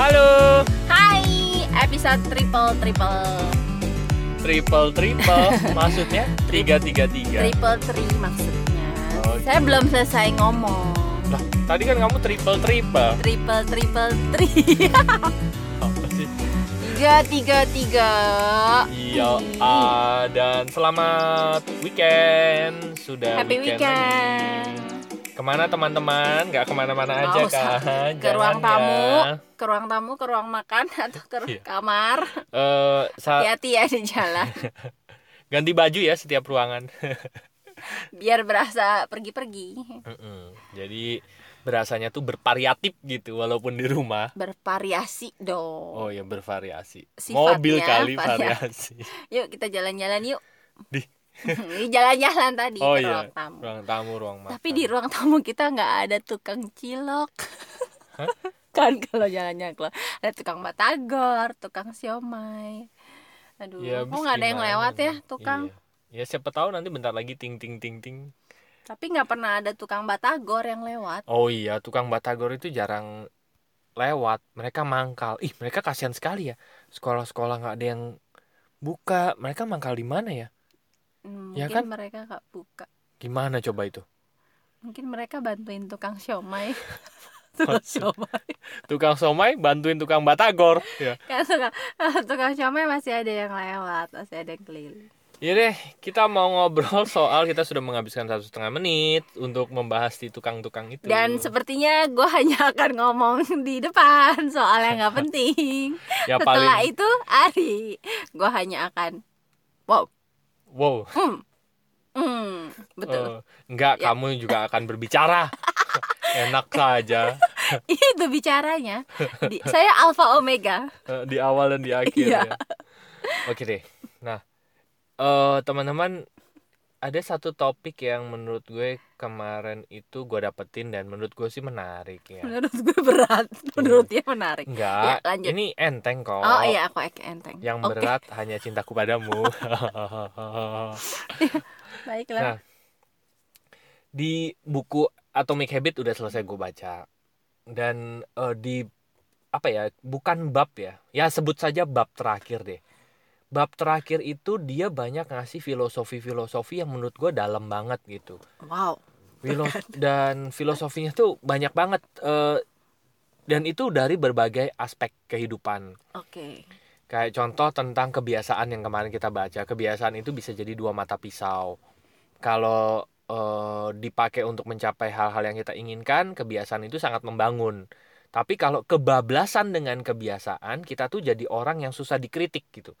Halo, Hai, episode triple triple triple triple, maksudnya tiga tiga tiga. triple three maksudnya. Oh, Saya belum selesai ngomong. Lah, tadi kan kamu triple triple. Triple triple Apa sih? tiga tiga tiga. Iya, ah, dan selamat weekend. Sudah Happy weekend, weekend. lagi. Ke mana teman-teman? Nggak ke mana-mana aja kan? Ke ruang Jangan tamu, ya. Ke ruang tamu, ke ruang makan atau ke Iya. kamar. Eh, sa- Hati-hati ya di jalan. ganti baju ya setiap ruangan. Biar berasa pergi-pergi. Mm-mm. Jadi berasanya tuh bervariatif gitu walaupun di rumah. Bervariasi dong. Oh ya bervariasi. Sifatnya Mobil kali variasi. variasi. Yuk kita jalan-jalan yuk. Di jalan-jalan tadi Oh ke iya, ruang tamu. ruang tamu, ruang makan. Tapi di ruang tamu kita nggak ada tukang cilok. Kan kalau jalannya keluar ada tukang batagor, tukang siomay. Aduh, Ya, kok nggak ada yang lewat ya tukang? Iya. Ya siapa tahu nanti bentar lagi ting ting ting ting. Tapi nggak pernah ada tukang batagor yang lewat. Oh iya, tukang batagor itu jarang lewat. Mereka mangkal. Ih, mereka kasihan sekali ya. Sekolah-sekolah nggak ada yang buka. Mereka mangkal di mana ya? Hmm, Ya Mungkin kan? mereka nggak buka. Gimana coba itu? Mungkin mereka bantuin tukang siomay. tukang siomay. Tukang somai bantuin tukang batagor. Ya. Kan tukang, tukang siomay masih ada yang lewat, masih ada yang keliling. Ya deh, kita mau ngobrol soal kita sudah menghabiskan satu setengah menit untuk membahas di tukang-tukang itu. Dan sepertinya gue hanya akan ngomong di depan soal yang nggak penting. ya Setelah paling itu Ari, gue hanya akan wow, wow, hmm, hmm, betul. eh, enggak Ya. kamu juga akan berbicara. Enak saja Itu bicaranya. Di- saya alpha omega. eh, di awal dan di akhir Iya. ya. Oke deh. Nah, eh teman-teman ada satu topik yang menurut gue kemarin itu gue dapetin dan menurut gue sih menarik ya. Menurut gue berat, menurut dia menarik. Enggak, Ya, lanjut. ini enteng kok. Oh iya, aku ek enteng. Yang Oke, berat hanya cintaku padamu. baiklah. Nah, di buku Atomic Habit udah selesai gue baca dan eh, di apa ya bukan bab ya ya sebut saja bab terakhir deh bab terakhir itu dia banyak ngasih filosofi-filosofi yang menurut gue dalam banget gitu Wow. Filo- dan filosofinya tuh banyak banget eh, dan itu dari berbagai aspek kehidupan Oke. Kayak contoh tentang kebiasaan yang kemarin kita baca. Kebiasaan itu bisa jadi dua mata pisau. Kalau eh, dipakai untuk mencapai hal-hal yang kita inginkan, kebiasaan itu sangat membangun. Tapi kalau kebablasan dengan kebiasaan, kita tuh jadi orang yang susah dikritik gitu.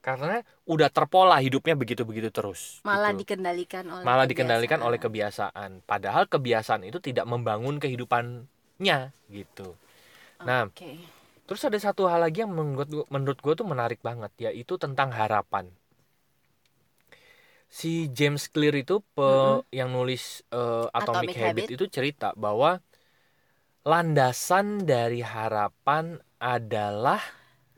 Karena udah terpola hidupnya begitu-begitu terus. Malah gitu. dikendalikan oleh Malah dikendalikan oleh kebiasaan. kebiasaan. Padahal kebiasaan itu tidak membangun kehidupannya gitu. Nah, Oke. Terus ada satu hal lagi yang menurut gua, menurut gue tuh menarik banget yaitu tentang harapan. Si James Clear itu pe- Mm-mm. yang nulis eh, Atomic, Atomic Habit, Habit. itu cerita bahwa landasan dari harapan adalah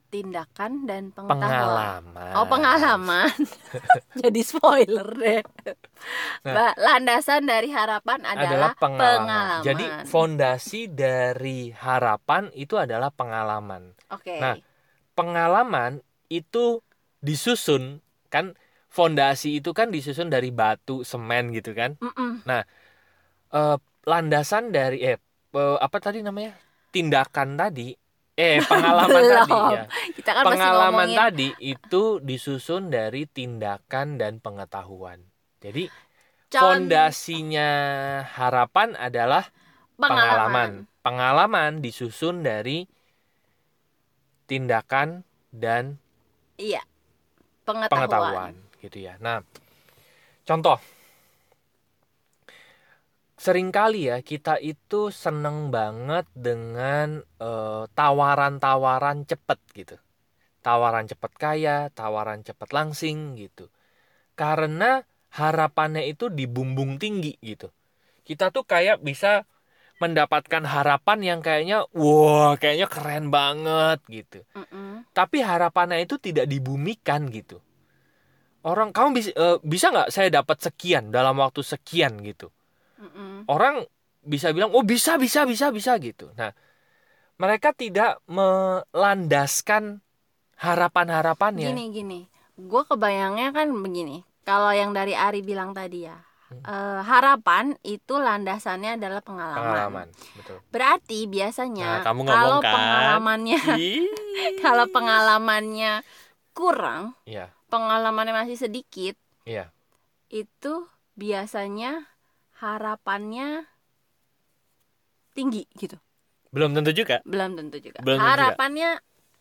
Tindakan dan pengetahuan. pengalaman. Oh pengalaman. Jadi spoiler deh. Nah. Landasan dari harapan adalah adalah, pengalaman. pengalaman. Jadi fondasi dari harapan itu adalah pengalaman. Oke. Nah, pengalaman itu disusun kan fondasi itu kan disusun dari batu semen gitu kan Mm-mm. Eh, landasan dari eh apa tadi namanya tindakan tadi eh pengalaman tadi ya Kita kan pengalaman tadi itu disusun dari tindakan dan pengetahuan jadi con- fondasinya harapan adalah pengalaman. pengalaman. Pengalaman disusun dari tindakan dan Iya. Pengetahuan. pengetahuan gitu ya. Nah, contoh sering kali ya kita itu seneng banget dengan eh, tawaran-tawaran cepet gitu. Tawaran cepet kaya, tawaran cepet langsing gitu. Karena harapannya itu dibumbung tinggi gitu. Kita tuh kayak bisa mendapatkan harapan yang kayaknya wah kayaknya keren banget gitu Mm-mm. tapi harapannya itu tidak dibumikan gitu orang kamu bisa eh, bisa nggak saya dapat sekian dalam waktu sekian gitu Mm-mm. orang bisa bilang oh bisa bisa bisa bisa gitu nah mereka tidak melandaskan harapan-harapannya. Gini gini, gue kebayangnya kan begini. Kalau yang dari Ari bilang tadi ya, eh, harapan itu landasannya adalah pengalaman. Pengalaman, betul. Berarti biasanya Nah, kamu kalau kan? pengalamannya kalau pengalamannya kurang, Iya, pengalamannya masih sedikit, iya. itu biasanya harapannya tinggi gitu. Belum tentu juga. Belum tentu juga. Belum tentu juga. harapannya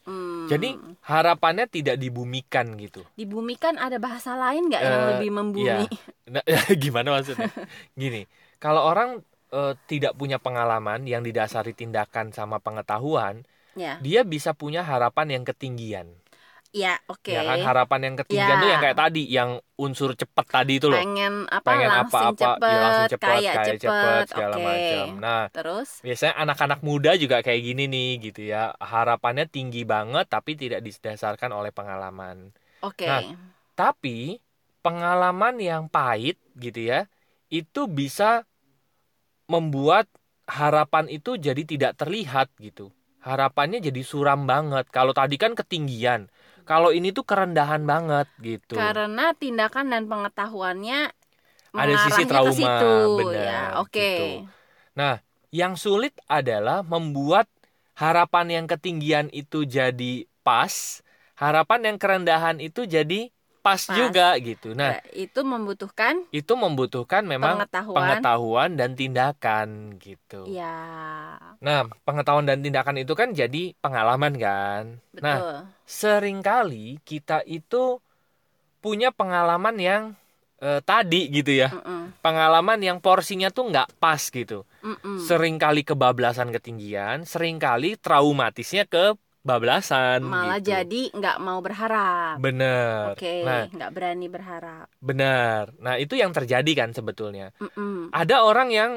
hmm, Jadi harapannya tidak dibumikan gitu. di bumi kan ada bahasa lain nggak yang Eh, lebih membumi? Nah, gimana maksudnya? Gini, kalau orang eh, tidak punya pengalaman yang didasari tindakan sama pengetahuan, Ya, dia bisa punya harapan yang ketinggian. Ya oke. Ya kan harapan yang ketinggian Ya. tuh yang kayak tadi, yang unsur cepet tadi itu loh. Pengen apa Pengen langsung apa-apa, cepet, ya langsung cepet, kaya kaya cepet, cepet, segala oke. macam. Nah, Terus, biasanya anak-anak muda juga kayak gini nih gitu ya. Harapannya tinggi banget tapi tidak didasarkan oleh pengalaman. oke. Nah, Tapi pengalaman yang pahit gitu ya, itu bisa membuat harapan itu jadi tidak terlihat gitu. Harapannya jadi suram banget. Kalau tadi kan ketinggian, kalau ini tuh kerendahan banget gitu. Karena tindakan dan pengetahuannya Ada sisi trauma, ke situ. benar, ya, oke. gitu. Yang sulit adalah membuat harapan yang ketinggian itu jadi pas, harapan yang kerendahan itu jadi pas, Pas. juga gitu. Nah, Nah, itu membutuhkan itu membutuhkan memang pengetahuan. pengetahuan dan tindakan gitu. Ya, Nah, pengetahuan dan tindakan itu kan jadi pengalaman kan. Nah, betul. sering kali kita itu punya pengalaman yang eh, tadi gitu ya. Mm-mm, Pengalaman yang porsinya tuh nggak pas gitu. mm-mm. Seringkali kebablasan ketinggian, sering kali traumatisnya kebablasan Malah gitu. jadi nggak mau berharap. Bener. Oke, Nah, nggak berani berharap. bener. Nah, itu yang terjadi kan sebetulnya. Mm-mm. ada orang yang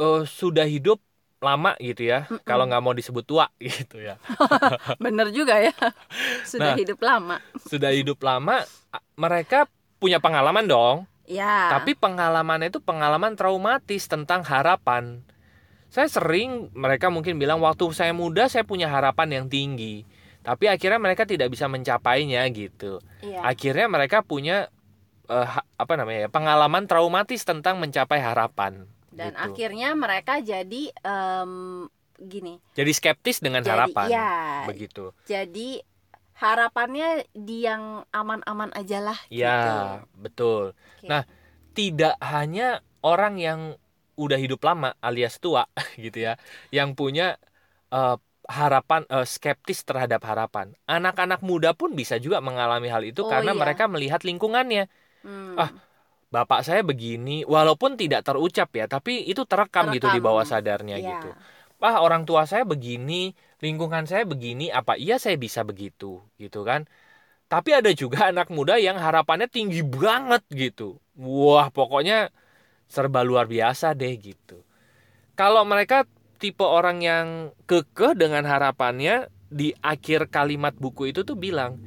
eh, sudah hidup lama gitu ya Mm-mm. kalau nggak mau disebut tua gitu ya Bener juga ya. Sudah Nah. hidup lama. sudah hidup lama mereka punya pengalaman dong Ya. tapi pengalamannya itu pengalaman traumatis tentang harapan saya sering mereka mungkin bilang waktu saya muda saya punya harapan yang tinggi tapi akhirnya mereka tidak bisa mencapainya gitu Iya. akhirnya mereka punya ha- apa namanya ya pengalaman traumatis tentang mencapai harapan Dan gitu. akhirnya mereka jadi em, gini. jadi skeptis dengan Jadi harapan ya, begitu jadi harapannya di yang aman-aman aja lah gitu. ya betul Oke. nah tidak hanya orang yang udah hidup lama alias tua gitu ya yang punya eh, harapan eh, skeptis terhadap harapan anak-anak muda pun bisa juga mengalami hal itu Oh, karena iya. mereka melihat lingkungannya Hmm. ah, bapak saya begini walaupun tidak terucap ya tapi itu terekam, gitu di Terekam. bawah sadarnya Iya. gitu ah orang tua saya begini lingkungan saya begini apa iya saya bisa begitu gitu kan tapi ada juga anak muda yang harapannya tinggi banget gitu wah pokoknya serba luar biasa deh gitu kalau mereka tipe orang yang kekeh dengan harapannya di akhir kalimat buku itu tuh bilang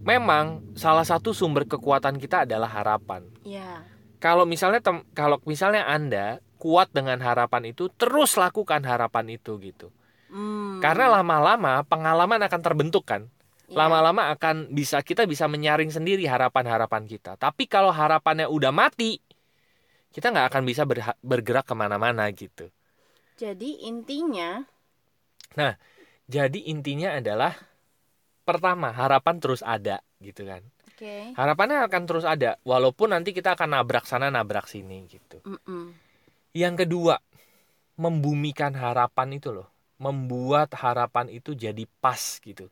memang salah satu sumber kekuatan kita adalah harapan Ya. kalau misalnya tem- kalau misalnya anda kuat dengan harapan itu terus lakukan harapan itu gitu Hmm. karena lama-lama pengalaman akan terbentuk kan Ya. lama-lama akan bisa kita bisa menyaring sendiri harapan-harapan kita tapi kalau harapannya udah mati kita nggak akan bisa bergerak ke mana-mana gitu Jadi intinya jadi intinya adalah pertama harapan terus ada gitu kan oke. harapannya akan terus ada walaupun nanti kita akan nabrak sana nabrak sini gitu Mm-mm. yang kedua membumikan harapan itu loh membuat harapan itu jadi pas gitu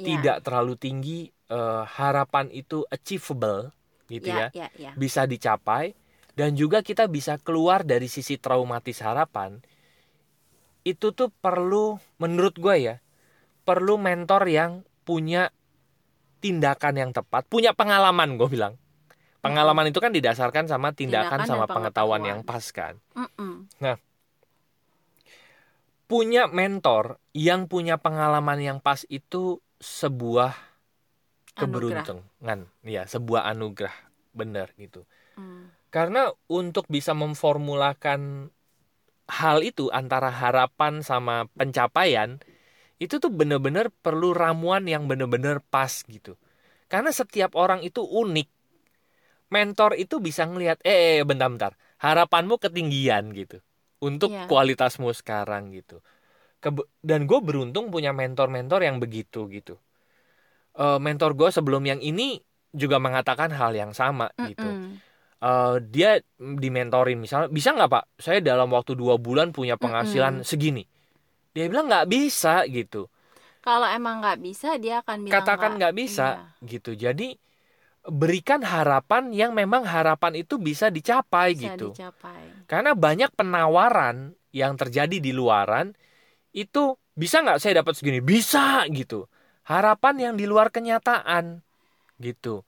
Ya. tidak terlalu tinggi eh, harapan itu achievable gitu ya, ya, ya, ya. bisa dicapai dan juga kita bisa keluar dari sisi traumatis harapan itu tuh perlu menurut gue ya perlu mentor yang punya tindakan yang tepat punya pengalaman gue bilang pengalaman itu kan didasarkan sama tindakan, Tindakan sama pengetahuan pengetahuan. yang pas kan Mm-mm. punya mentor yang punya pengalaman yang pas itu sebuah Anugerah. keberuntungan ya sebuah anugerah bener gitu Mm. Karena untuk bisa memformulakan hal itu antara harapan sama pencapaian itu tuh bener-bener perlu ramuan yang bener-bener pas gitu. Karena setiap orang itu unik. Mentor itu bisa ngelihat, eh, eh bentar-bentar, harapanmu ketinggian gitu untuk yeah. kualitasmu sekarang gitu. Kebe dan gue beruntung punya mentor-mentor yang begitu gitu. Uh, mentor gue sebelum yang ini juga mengatakan hal yang sama mm -mm. gitu. Uh, dia dimentorin. Misalnya bisa nggak pak? Saya dalam waktu dua bulan punya penghasilan mm -mm. segini. Dia bilang nggak bisa gitu. Kalau emang nggak bisa dia akan bilang katakan nggak bisa iya. gitu. Jadi berikan harapan yang memang harapan itu bisa dicapai bisa gitu. dicapai. karena banyak penawaran yang terjadi di luaran itu bisa nggak saya dapat segini? Bisa gitu. Harapan yang di luar kenyataan gitu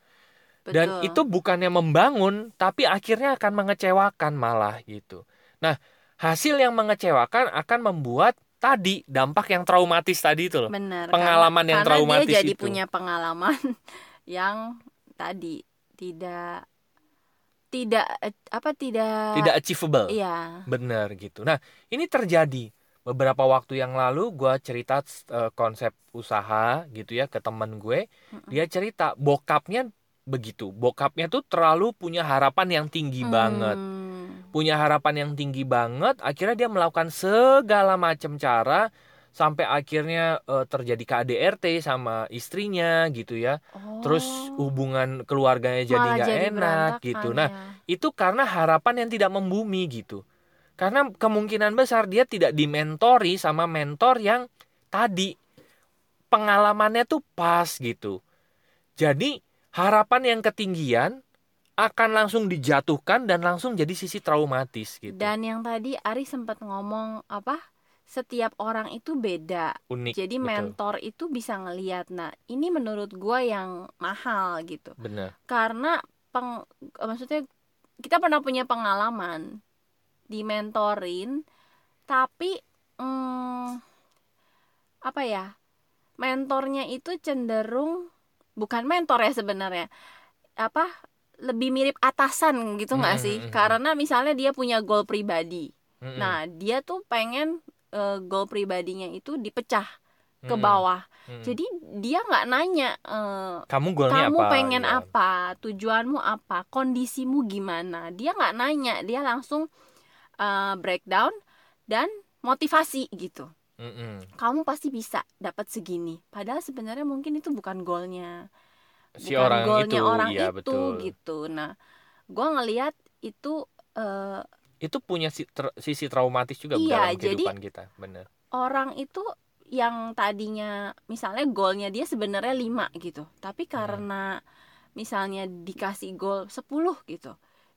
Betul. Dan itu bukannya membangun, tapi akhirnya akan mengecewakan malah gitu. Nah, hasil yang mengecewakan akan membuat tadi dampak yang traumatis tadi itu loh. Bener, pengalaman karena, yang traumatis dia jadi itu. punya pengalaman yang tadi tidak tidak apa tidak tidak achievable. Iya. Bener gitu. Nah, ini terjadi beberapa waktu yang lalu gue cerita uh, konsep usaha gitu ya ke temen gue. Dia cerita bokapnya begitu. Bokapnya tuh terlalu punya harapan yang tinggi hmm. banget. Punya harapan yang tinggi banget akhirnya dia melakukan segala macam cara sampai akhirnya uh, terjadi KDRT sama istrinya gitu ya. Oh. terus hubungan keluarganya jadi nggak enak gitu. Nah ya. itu karena harapan yang tidak membumi gitu. Karena kemungkinan besar dia tidak dimentori sama mentor yang tadi. Pengalamannya tuh pas gitu. Jadi harapan yang ketinggian akan langsung dijatuhkan dan langsung jadi sisi traumatis gitu. Dan yang tadi Ari sempat ngomong apa? Setiap orang itu beda. Unik. Jadi betul. mentor itu bisa ngelihat. Nah, ini menurut gue yang mahal gitu. Benar. Karena peng, maksudnya kita pernah punya pengalaman dimentorin, tapi hmm, apa ya? Mentornya itu cenderung bukan mentor ya sebenarnya. Apa lebih mirip atasan gitu nggak hmm, sih? hmm, hmm, karena misalnya dia punya goal pribadi. Hmm. nah dia tuh pengen uh, goal pribadinya itu dipecah ke bawah. Hmm. jadi dia nggak nanya uh, kamu goalnya kamu apa? pengen ya. apa? Tujuanmu apa? Kondisimu gimana? Dia nggak nanya. Dia langsung uh, breakdown dan motivasi gitu Mm-mm. kamu pasti bisa dapat segini padahal sebenarnya mungkin itu bukan goalnya si bukan orang goalnya itu, orang ya, itu betul. gitu nah gue ngelihat itu uh, itu punya sisi traumatis juga iya, dalam kehidupan jadi, kita bener orang itu yang tadinya misalnya goalnya dia sebenarnya lima gitu tapi karena hmm. misalnya dikasih goal 10 gitu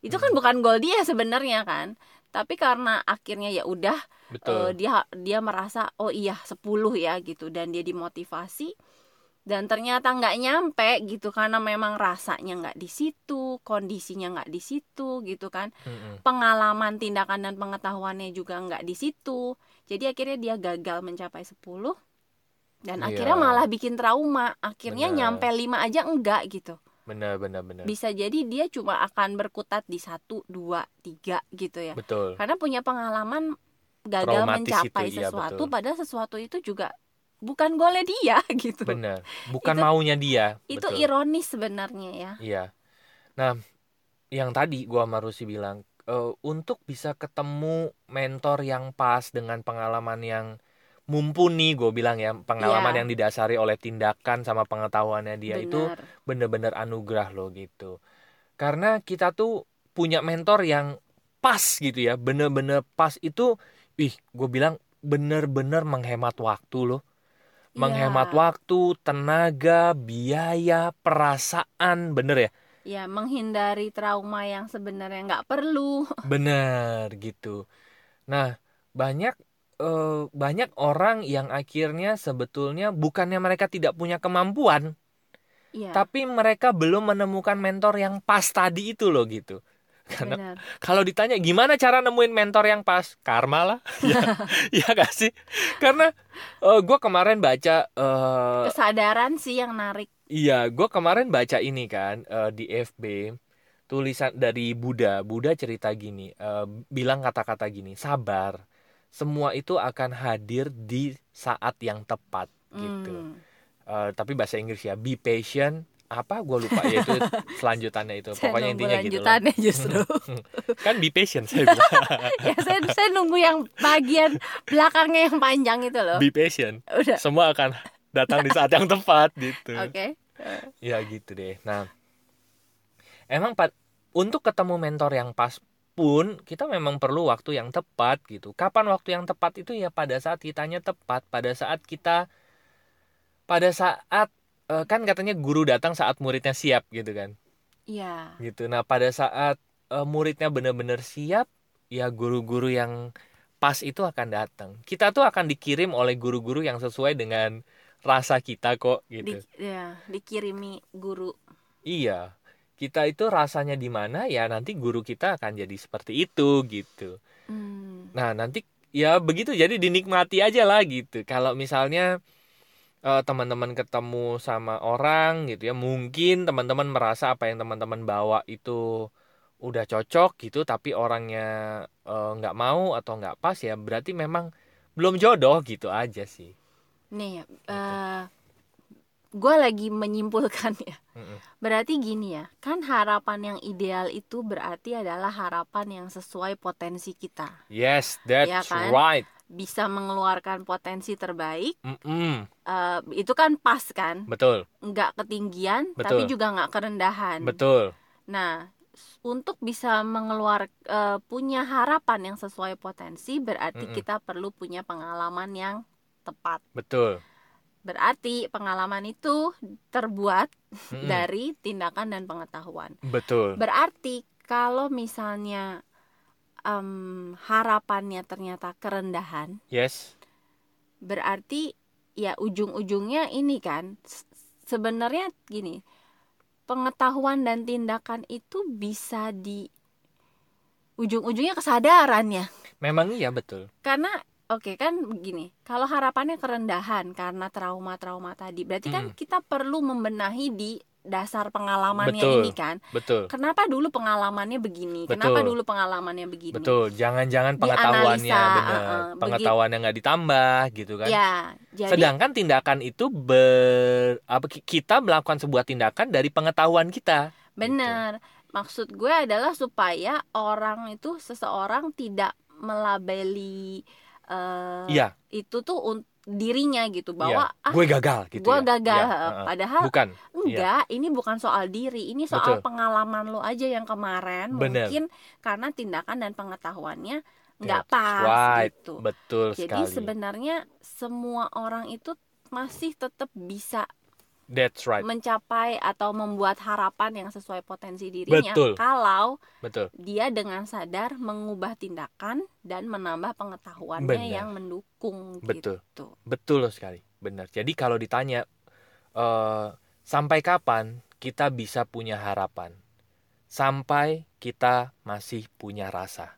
itu kan hmm. bukan goal dia sebenarnya kan tapi karena akhirnya ya udah uh, dia dia merasa oh iya 10 ya gitu dan dia dimotivasi dan ternyata nggak nyampe gitu karena memang rasanya nggak di situ kondisinya nggak di situ gitu kan mm-hmm. pengalaman tindakan dan pengetahuannya juga nggak di situ jadi akhirnya dia gagal mencapai 10 dan yeah. akhirnya malah bikin trauma akhirnya Bener. nyampe 5 aja enggak gitu benar benar benar. Bisa jadi dia cuma akan berkutat di satu dua tiga gitu ya. Betul. Karena punya pengalaman gagal Traumatis mencapai itu, iya, sesuatu iya, padahal sesuatu itu juga bukan golnya dia gitu. Benar. Bukan itu, maunya dia. itu betul. ironis sebenarnya ya. Iya. Nah yang tadi gua sama Rusi bilang uh, untuk bisa ketemu mentor yang pas dengan pengalaman yang mumpuni gue bilang ya pengalaman yeah. yang didasari oleh tindakan sama pengetahuannya dia Bener. itu bener-bener anugerah loh gitu karena kita tuh punya mentor yang pas gitu ya bener-bener pas itu ih gue bilang bener-bener menghemat waktu loh yeah. menghemat waktu tenaga biaya perasaan bener ya ya menghindari trauma yang sebenarnya nggak perlu bener gitu nah banyak uh, banyak orang yang akhirnya sebetulnya bukannya mereka tidak punya kemampuan, yeah. tapi mereka belum menemukan mentor yang pas tadi itu loh gitu. Karena kalau ditanya gimana cara nemuin mentor yang pas, karma lah, ya, ya gak sih? Karena uh, eh, gue kemarin baca uh, kesadaran sih yang narik. Iya, gue kemarin baca ini kan uh, di FB tulisan dari Buddha. Buddha cerita gini, uh, bilang kata-kata gini, sabar semua itu akan hadir di saat yang tepat gitu. Eh, tapi bahasa Inggris ya, be patient. Apa gue lupa ya itu selanjutannya itu. Saya Pokoknya intinya gitu lah. justru. Kan be patient saya bilang. ya saya saya nunggu yang bagian belakangnya yang panjang itu loh. be patient. Udah. Semua akan datang di saat yang tepat gitu. Oke. Ya gitu deh. Nah, emang pa- untuk ketemu mentor yang pas pun kita memang perlu waktu yang tepat gitu. Kapan waktu yang tepat itu ya pada saat kitanya tepat, pada saat kita pada saat eh, kan katanya guru datang saat muridnya siap gitu kan. Iya. Gitu. Nah, pada saat eh, muridnya benar-benar siap, ya guru-guru yang pas itu akan datang. Kita tuh akan dikirim oleh guru-guru yang sesuai dengan rasa kita kok gitu. Di, ya, dikirimi guru. Iya, kita itu rasanya di mana ya nanti guru kita akan jadi seperti itu gitu. Hmm. Nah nanti ya begitu jadi dinikmati aja lah gitu. Kalau misalnya eh, teman-teman ketemu sama orang gitu ya, mungkin teman-teman merasa apa yang teman-teman bawa itu udah cocok gitu, tapi orangnya eh, nggak mau atau nggak pas ya berarti memang belum jodoh gitu aja sih. Nih, Gitu. eh gue lagi menyimpulkan ya. Berarti gini ya, kan harapan yang ideal itu berarti adalah harapan yang sesuai potensi kita. Yes, that's Ya kan? right. Bisa mengeluarkan potensi terbaik, Mm-mm, eh, itu kan pas kan? betul, Nggak ketinggian, tapi Betul. juga nggak kerendahan. betul. Nah, untuk bisa mengeluar eh, punya harapan yang sesuai potensi, berarti Mm-mm. kita perlu punya pengalaman yang tepat. Betul. Berarti pengalaman itu terbuat Mm-mm. dari tindakan dan pengetahuan. Betul. Berarti kalau misalnya em, harapannya ternyata kerendahan, Yes. berarti ya ujung-ujungnya ini kan sebenarnya gini, pengetahuan dan tindakan itu bisa di ujung-ujungnya kesadaran ya. Memang iya betul. Karena oke kan begini, kalau harapannya kerendahan karena trauma-trauma tadi, berarti kan Mm. kita perlu membenahi di dasar pengalamannya Betul. ini kan. Betul. Kenapa dulu pengalamannya begini? Kenapa Betul. dulu pengalamannya begini? Betul. Jangan-jangan pengetahuannya benar. uh-uh, begi- Pengetahuannya nggak ditambah gitu kan. Ya, jadi Sedangkan tindakan itu ber apa ki- kita melakukan sebuah tindakan dari pengetahuan kita. benar. Maksud gue adalah supaya orang itu seseorang tidak melabeli eh, Iya, itu tuh dirinya gitu bahwa iya. ah gue gagal gitu gue ya. gagal. Iya. Padahal Bukan. enggak, ini bukan soal diri, ini soal Betul. pengalaman lo aja yang kemarin Bener. mungkin karena tindakan dan pengetahuannya nggak That's pas right. gitu. Betul Jadi sekali. sebenarnya semua orang itu masih tetap bisa That's right. mencapai atau membuat harapan yang sesuai potensi dirinya Betul. kalau Betul. dia dengan sadar mengubah tindakan dan menambah pengetahuannya Benar. yang mendukung Betul. gitu. Betul sekali. Benar. Jadi kalau ditanya eh, sampai kapan kita bisa punya harapan? Sampai kita masih punya rasa.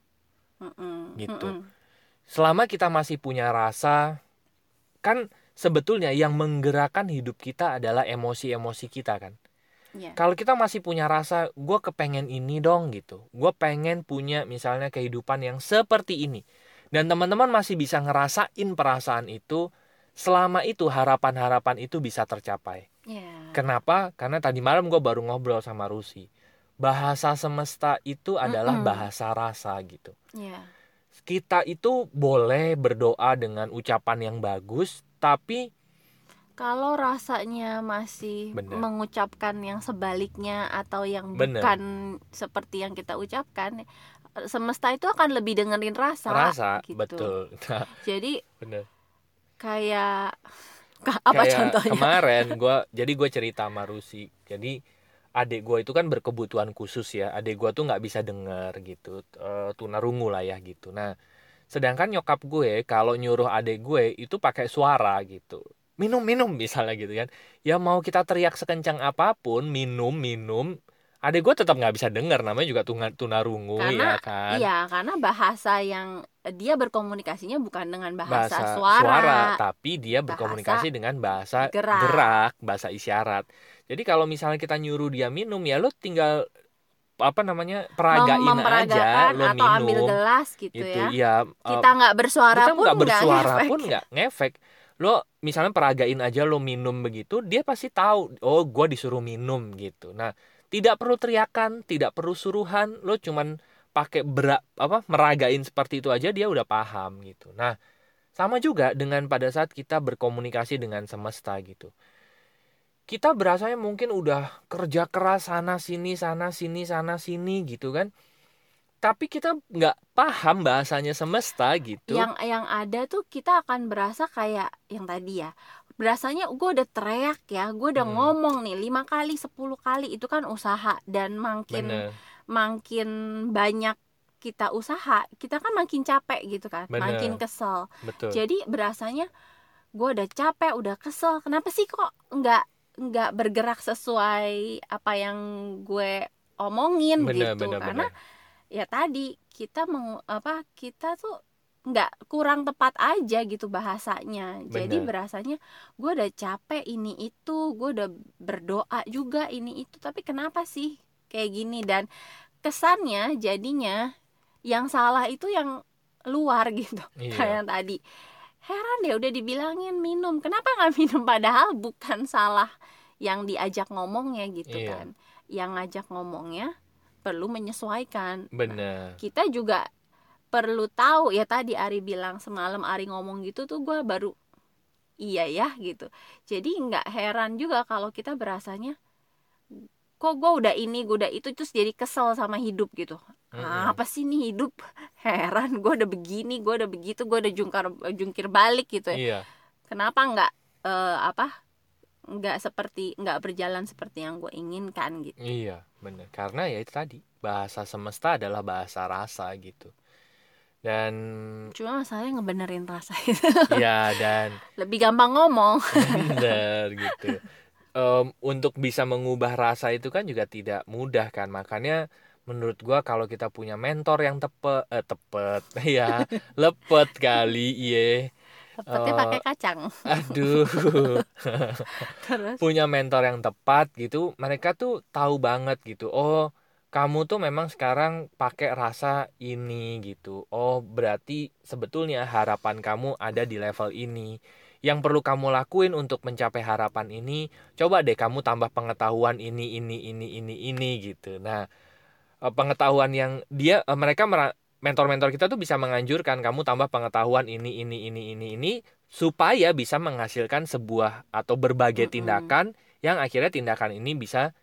Mm-mm, Gitu. mm-mm. selama kita masih punya rasa kan sebetulnya yang menggerakkan hidup kita adalah emosi-emosi kita kan Iya. kalau kita masih punya rasa gue kepengen ini dong gitu gue pengen punya misalnya kehidupan yang seperti ini dan teman-teman masih bisa ngerasain perasaan itu selama itu harapan-harapan itu bisa tercapai Iya. kenapa karena tadi malam gue baru ngobrol sama Rusi bahasa semesta itu adalah Mm-mm. bahasa rasa gitu Iya. kita itu boleh berdoa dengan ucapan yang bagus, tapi Kalau rasanya masih Benar. mengucapkan yang sebaliknya atau yang Benar. bukan seperti yang kita ucapkan, semesta itu akan lebih dengerin rasa. rasa gitu. betul. Nah, Jadi bener. kayak apa Kayak contohnya? Kemarin gua jadi gue cerita sama Rusi. Jadi adik gue itu kan berkebutuhan khusus ya. Adik gue tuh nggak bisa denger gitu, eh, tunarungu lah ya gitu. Nah, sedangkan nyokap gue kalau nyuruh adik gue itu pakai suara gitu. Minum minum misalnya gitu kan. Ya mau kita teriak sekencang apa pun, minum minum, adik gue tetap nggak bisa denger. Namanya juga tuna- tunarungu Karena- ya kan. Iya, karena bahasa yang dia berkomunikasinya bukan dengan bahasa, bahasa suara. tapi dia berkomunikasi dengan bahasa gerak. gerak. bahasa isyarat. Jadi kalau misalnya kita nyuruh dia minum ya lu tinggal apa namanya peragain aja lo atau ambil minum gelas gitu gitu ya. ya eh, kita nggak bersuara kita pun nggak bersuara ngefek. pun nggak ngefek. Lo misalnya peragain aja lo minum begitu dia pasti tahu oh gue disuruh minum gitu. Nah tidak perlu teriakan tidak perlu suruhan lo cuman pakai berak apa meragain seperti itu aja dia udah paham gitu. Nah sama juga dengan pada saat kita berkomunikasi dengan semesta gitu kita berasanya mungkin udah kerja keras sana sini sana sini sana sini gitu kan. Tapi kita nggak paham bahasanya semesta gitu. Yang yang ada tuh kita akan berasa kayak yang tadi ya. Berasanya gue udah teriak ya gue udah Hmm. ngomong nih lima kali 10 kali itu kan usaha. Dan makin bener. makin banyak kita usaha kita kan makin capek gitu kan Bener. makin kesel. Betul. Jadi berasanya gue udah capek udah kesel. Kenapa sih kok nggak nggak bergerak sesuai apa yang gue omongin bener gitu. bener karena bener. ya tadi kita meng, apa kita tuh nggak kurang tepat aja gitu bahasanya. Jadi Bener. berasanya gue udah capek ini itu gue udah berdoa juga ini itu tapi kenapa sih kayak gini? Dan kesannya jadinya yang salah itu yang luar gitu iya. kayak yang tadi heran deh udah dibilangin minum. Kenapa nggak minum? Padahal bukan salah yang diajak ngomongnya gitu Iya. kan. Yang ngajak ngomongnya perlu menyesuaikan. Bener kita juga perlu tahu ya tadi Ari bilang semalam Ari ngomong gitu tuh gue baru iya ya gitu. Jadi nggak heran juga kalau kita berasanya kok gue udah ini gue udah itu terus jadi kesel sama hidup gitu Mm-mm. apa sih nih hidup? Heran gue udah begini gue udah begitu gue udah jungkar jungkir balik gitu ya. Iya. Kenapa nggak eh, apa nggak seperti nggak berjalan seperti yang gue inginkan gitu? Iya bener. Karena ya itu tadi bahasa semesta adalah bahasa rasa gitu. Dan cuma masalahnya ngebenerin rasa itu. Ya dan lebih gampang ngomong. Bener gitu. Em, untuk bisa mengubah rasa itu kan juga tidak mudah kan. Makanya menurut gua kalau kita punya mentor yang tepe eh, tepet ya lepet kali iya seperti Eh, pakai kacang. aduh. Terus? Punya mentor yang tepat gitu mereka tuh tahu banget gitu oh kamu tuh memang sekarang pakai rasa ini gitu. Oh berarti sebetulnya harapan kamu ada di level ini. Yang perlu kamu lakuin untuk mencapai harapan ini coba deh kamu tambah pengetahuan ini ini ini ini ini gitu. Nah eh, pengetahuan yang dia eh, mereka mentor-mentor kita tuh bisa menganjurkan kamu tambah pengetahuan ini ini ini ini ini supaya bisa menghasilkan sebuah atau berbagai tindakan yang akhirnya tindakan ini bisa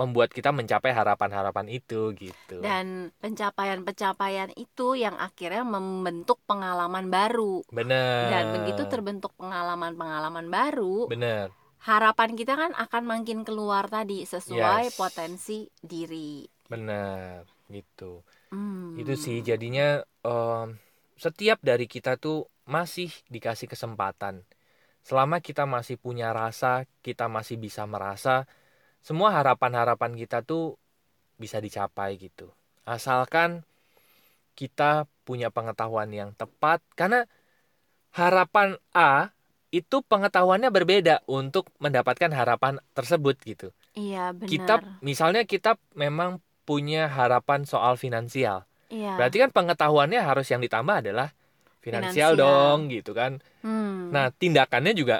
membuat kita mencapai harapan-harapan itu gitu. dan pencapaian-pencapaian itu yang akhirnya membentuk pengalaman baru bener. dan begitu terbentuk pengalaman-pengalaman baru Bener. harapan kita kan akan makin keluar tadi sesuai Yes. potensi diri Bener gitu. Hmm. Itu sih jadinya em, setiap dari kita tuh masih dikasih kesempatan. Selama kita masih punya rasa, kita masih bisa merasa, semua harapan-harapan kita tuh bisa dicapai gitu. Asalkan kita punya pengetahuan yang tepat karena harapan A itu pengetahuannya berbeda untuk mendapatkan harapan tersebut gitu. iya benar Kita misalnya kita memang punya harapan soal finansial. iya Berarti kan pengetahuannya harus yang ditambah adalah finansial, Finansial. dong gitu kan. Hmm. Nah, tindakannya juga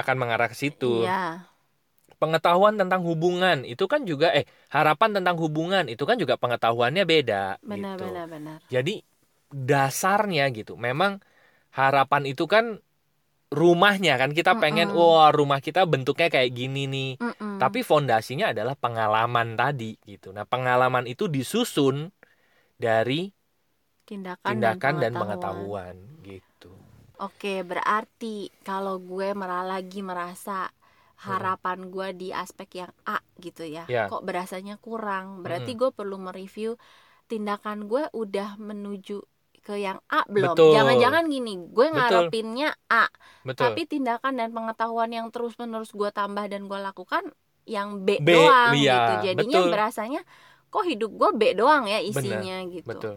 akan mengarah ke situ. iya Pengetahuan tentang hubungan itu kan juga eh harapan tentang hubungan itu kan juga pengetahuannya beda benar gitu. benar benar Jadi dasarnya gitu. Memang harapan itu kan rumahnya kan kita pengen Mm-mm. wah rumah kita bentuknya kayak gini nih. Mm-mm. Tapi fondasinya adalah pengalaman tadi gitu. Nah, pengalaman itu disusun dari tindakan, tindakan dan, pengetahuan. pengetahuan gitu. Oke, berarti kalau gue merah lagi merasa harapan gue di aspek yang A gitu ya, Ya. kok berasanya kurang. Berarti gue perlu mereview tindakan gue udah menuju ke yang A belum? Jangan-jangan gini, gue Betul. ngarepinnya A, Betul. tapi tindakan dan pengetahuan yang terus-menerus gue tambah dan gue lakukan yang B, B, doang iya, gitu. Jadinya betul. berasanya kok hidup gue B doang ya isinya gitu. Betul.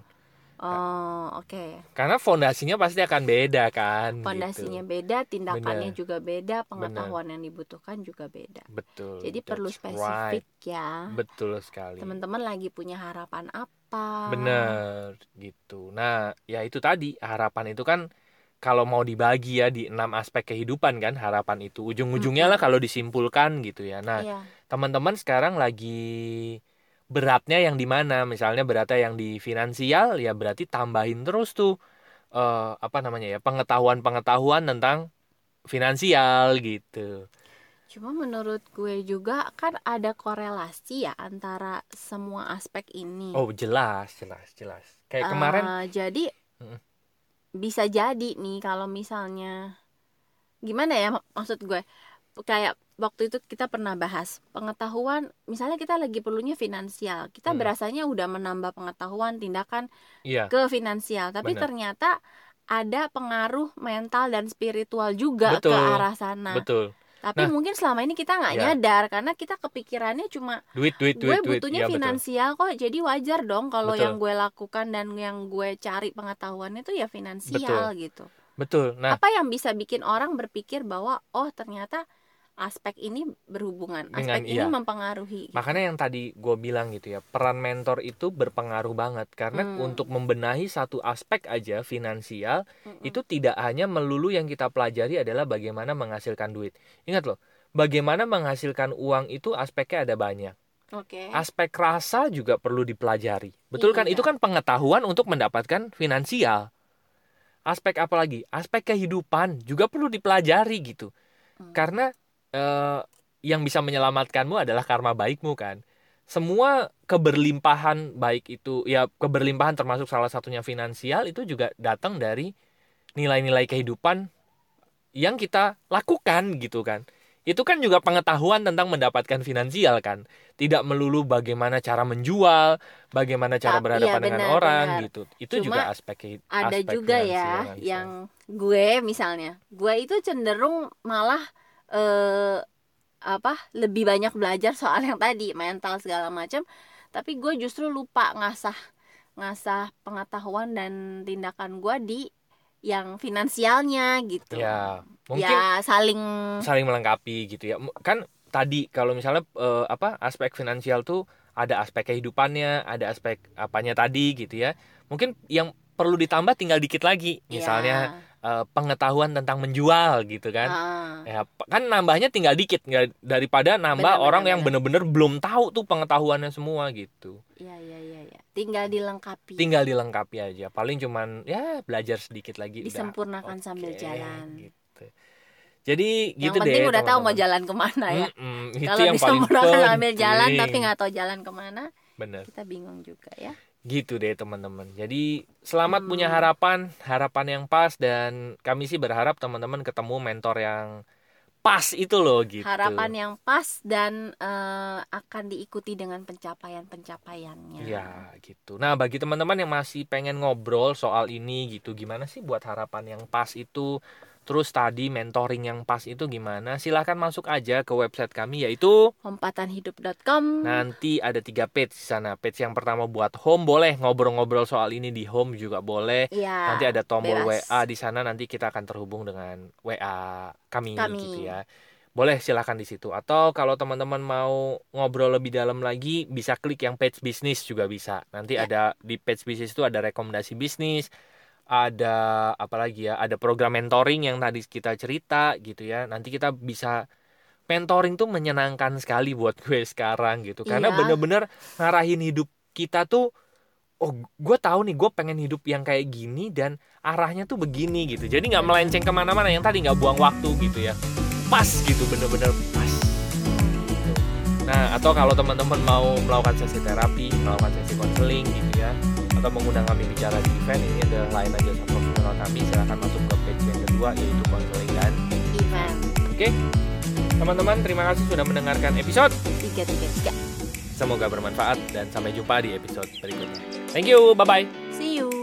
Oh, oke. Karena fondasinya pasti akan beda kan. Fondasinya gitu. beda, tindakannya Bener. juga beda, pengetahuan yang dibutuhkan juga beda. Betul. Jadi that's perlu spesifik ya. Betul sekali. Teman-teman lagi punya harapan apa? Bener gitu. Nah, ya itu tadi harapan itu kan kalau mau dibagi ya di enam aspek kehidupan kan harapan itu ujung-ujungnya lah kalau disimpulkan gitu ya. Nah, Iya. teman-teman sekarang lagi beratnya yang di mana? Misalnya beratnya yang di finansial ya berarti tambahin terus tuh eh, apa namanya ya pengetahuan-pengetahuan tentang finansial gitu. Cuma menurut gue juga kan ada korelasi ya antara semua aspek ini. Oh jelas jelas jelas. Kayak kemarin Eh, jadi bisa jadi nih kalau misalnya gimana ya mak- maksud gue kayak waktu itu kita pernah bahas pengetahuan misalnya kita lagi perlunya finansial kita Hmm. berasanya udah menambah pengetahuan tindakan iya ke finansial tapi Benar. ternyata ada pengaruh mental dan spiritual juga Betul. ke arah sana betul. tapi Nah. mungkin selama ini kita nggak Ya. nyadar karena kita kepikirannya cuma Duit duit gue duit duit. butuhnya Iya, betul. finansial kok jadi wajar dong kalau Betul. yang gue lakukan dan yang gue cari pengetahuannya itu ya finansial gitu Betul. Nah, apa yang bisa bikin orang berpikir bahwa oh ternyata aspek ini berhubungan Dengan- aspek iya. ini mempengaruhi gitu. Makanya yang tadi gue bilang gitu ya, peran mentor itu berpengaruh banget karena Hmm. untuk membenahi satu aspek aja finansial Mm-mm. itu tidak hanya melulu yang kita pelajari adalah bagaimana menghasilkan duit. Ingat loh, bagaimana menghasilkan uang itu aspeknya ada banyak. oke Aspek rasa juga perlu dipelajari. Betul kan? Iya. Itu kan pengetahuan untuk mendapatkan finansial. Aspek apa lagi? Aspek kehidupan juga perlu dipelajari gitu. Hmm. Karena eh, yang bisa menyelamatkanmu adalah karma baikmu kan. Semua keberlimpahan baik itu ya keberlimpahan termasuk salah satunya finansial itu juga datang dari nilai-nilai kehidupan yang kita lakukan gitu kan. Itu kan juga pengetahuan tentang mendapatkan finansial kan. Tidak melulu bagaimana cara menjual, bagaimana cara Tapi- berhadapan dengan benar, orang benar. gitu. Itu Cuma juga aspek ada aspek juga ya kan. yang gue misalnya gue itu cenderung malah eh apa lebih banyak belajar soal yang tadi mental segala macam tapi gue justru lupa ngasah ngasah pengetahuan dan tindakan gue di yang finansialnya gitu. Ya mungkin ya saling saling melengkapi gitu ya. Kan tadi kalau misalnya eh, apa aspek finansial tuh ada aspek kehidupannya ada aspek apanya tadi gitu ya. Mungkin yang perlu ditambah tinggal dikit lagi. Misalnya eh, pengetahuan tentang menjual gitu kan. Ah, ya kan nambahnya tinggal dikit nggak daripada nambah Benar, orang benar, yang bener-bener belum tahu tuh pengetahuannya semua gitu. Ya ya ya ya tinggal dilengkapi. Tinggal dilengkapi aja. Paling cuman ya belajar sedikit lagi udah. Disempurnakan sambil oke, jalan. gitu. jadi yang gitu penting deh udah tahu mau jalan ke mana ya. Mm-mm, itu kalau yang disempurnakan sambil jalan penting. tapi nggak tahu jalan ke mana bener. kita bingung juga ya gitu deh teman-teman. Jadi selamat Hmm. punya harapan harapan yang pas dan kami sih berharap teman-teman ketemu mentor yang pas itu loh gitu. Harapan yang pas dan eh, akan diikuti dengan pencapaian-pencapaiannya. Ya gitu. Nah bagi teman-teman yang masih pengen ngobrol soal ini gitu gimana sih buat harapan yang pas itu terus tadi mentoring yang pas itu gimana silahkan masuk aja ke website kami yaitu lompatanhidup.com Nanti ada tiga page di sana. Page yang pertama buat home boleh ngobrol-ngobrol soal ini di home juga boleh. ya Nanti ada tombol bebas. WA di sana nanti kita akan terhubung dengan WA kami, Kami. gitu ya. Boleh silahkan di situ. Atau kalau teman-teman mau ngobrol lebih dalam lagi bisa klik yang page bisnis juga bisa. Nanti Ya. ada di page bisnis itu ada rekomendasi bisnis, ada apa lagi ya? Ada program mentoring yang tadi kita cerita gitu ya. Nanti kita bisa mentoring tuh menyenangkan sekali buat gue sekarang gitu. Karena Iya. bener-bener ngarahin hidup kita tuh oh gue tahu nih gue pengen hidup yang kayak gini dan arahnya tuh begini gitu jadi nggak melenceng ke mana-mana yang tadi nggak buang waktu gitu ya pas gitu bener-bener pas gitu. nah atau kalau teman-teman mau melakukan sesi terapi melakukan sesi konseling gitu ya atau mengundang kami bicara di event ini ada lain aja sama profesional kami silahkan masuk ke page yang kedua yaitu konseling dan event. Oke teman-teman terima kasih sudah mendengarkan episode. Tiga tiga tiga. Semoga bermanfaat dan sampai jumpa di episode berikutnya. Thank you bye bye see you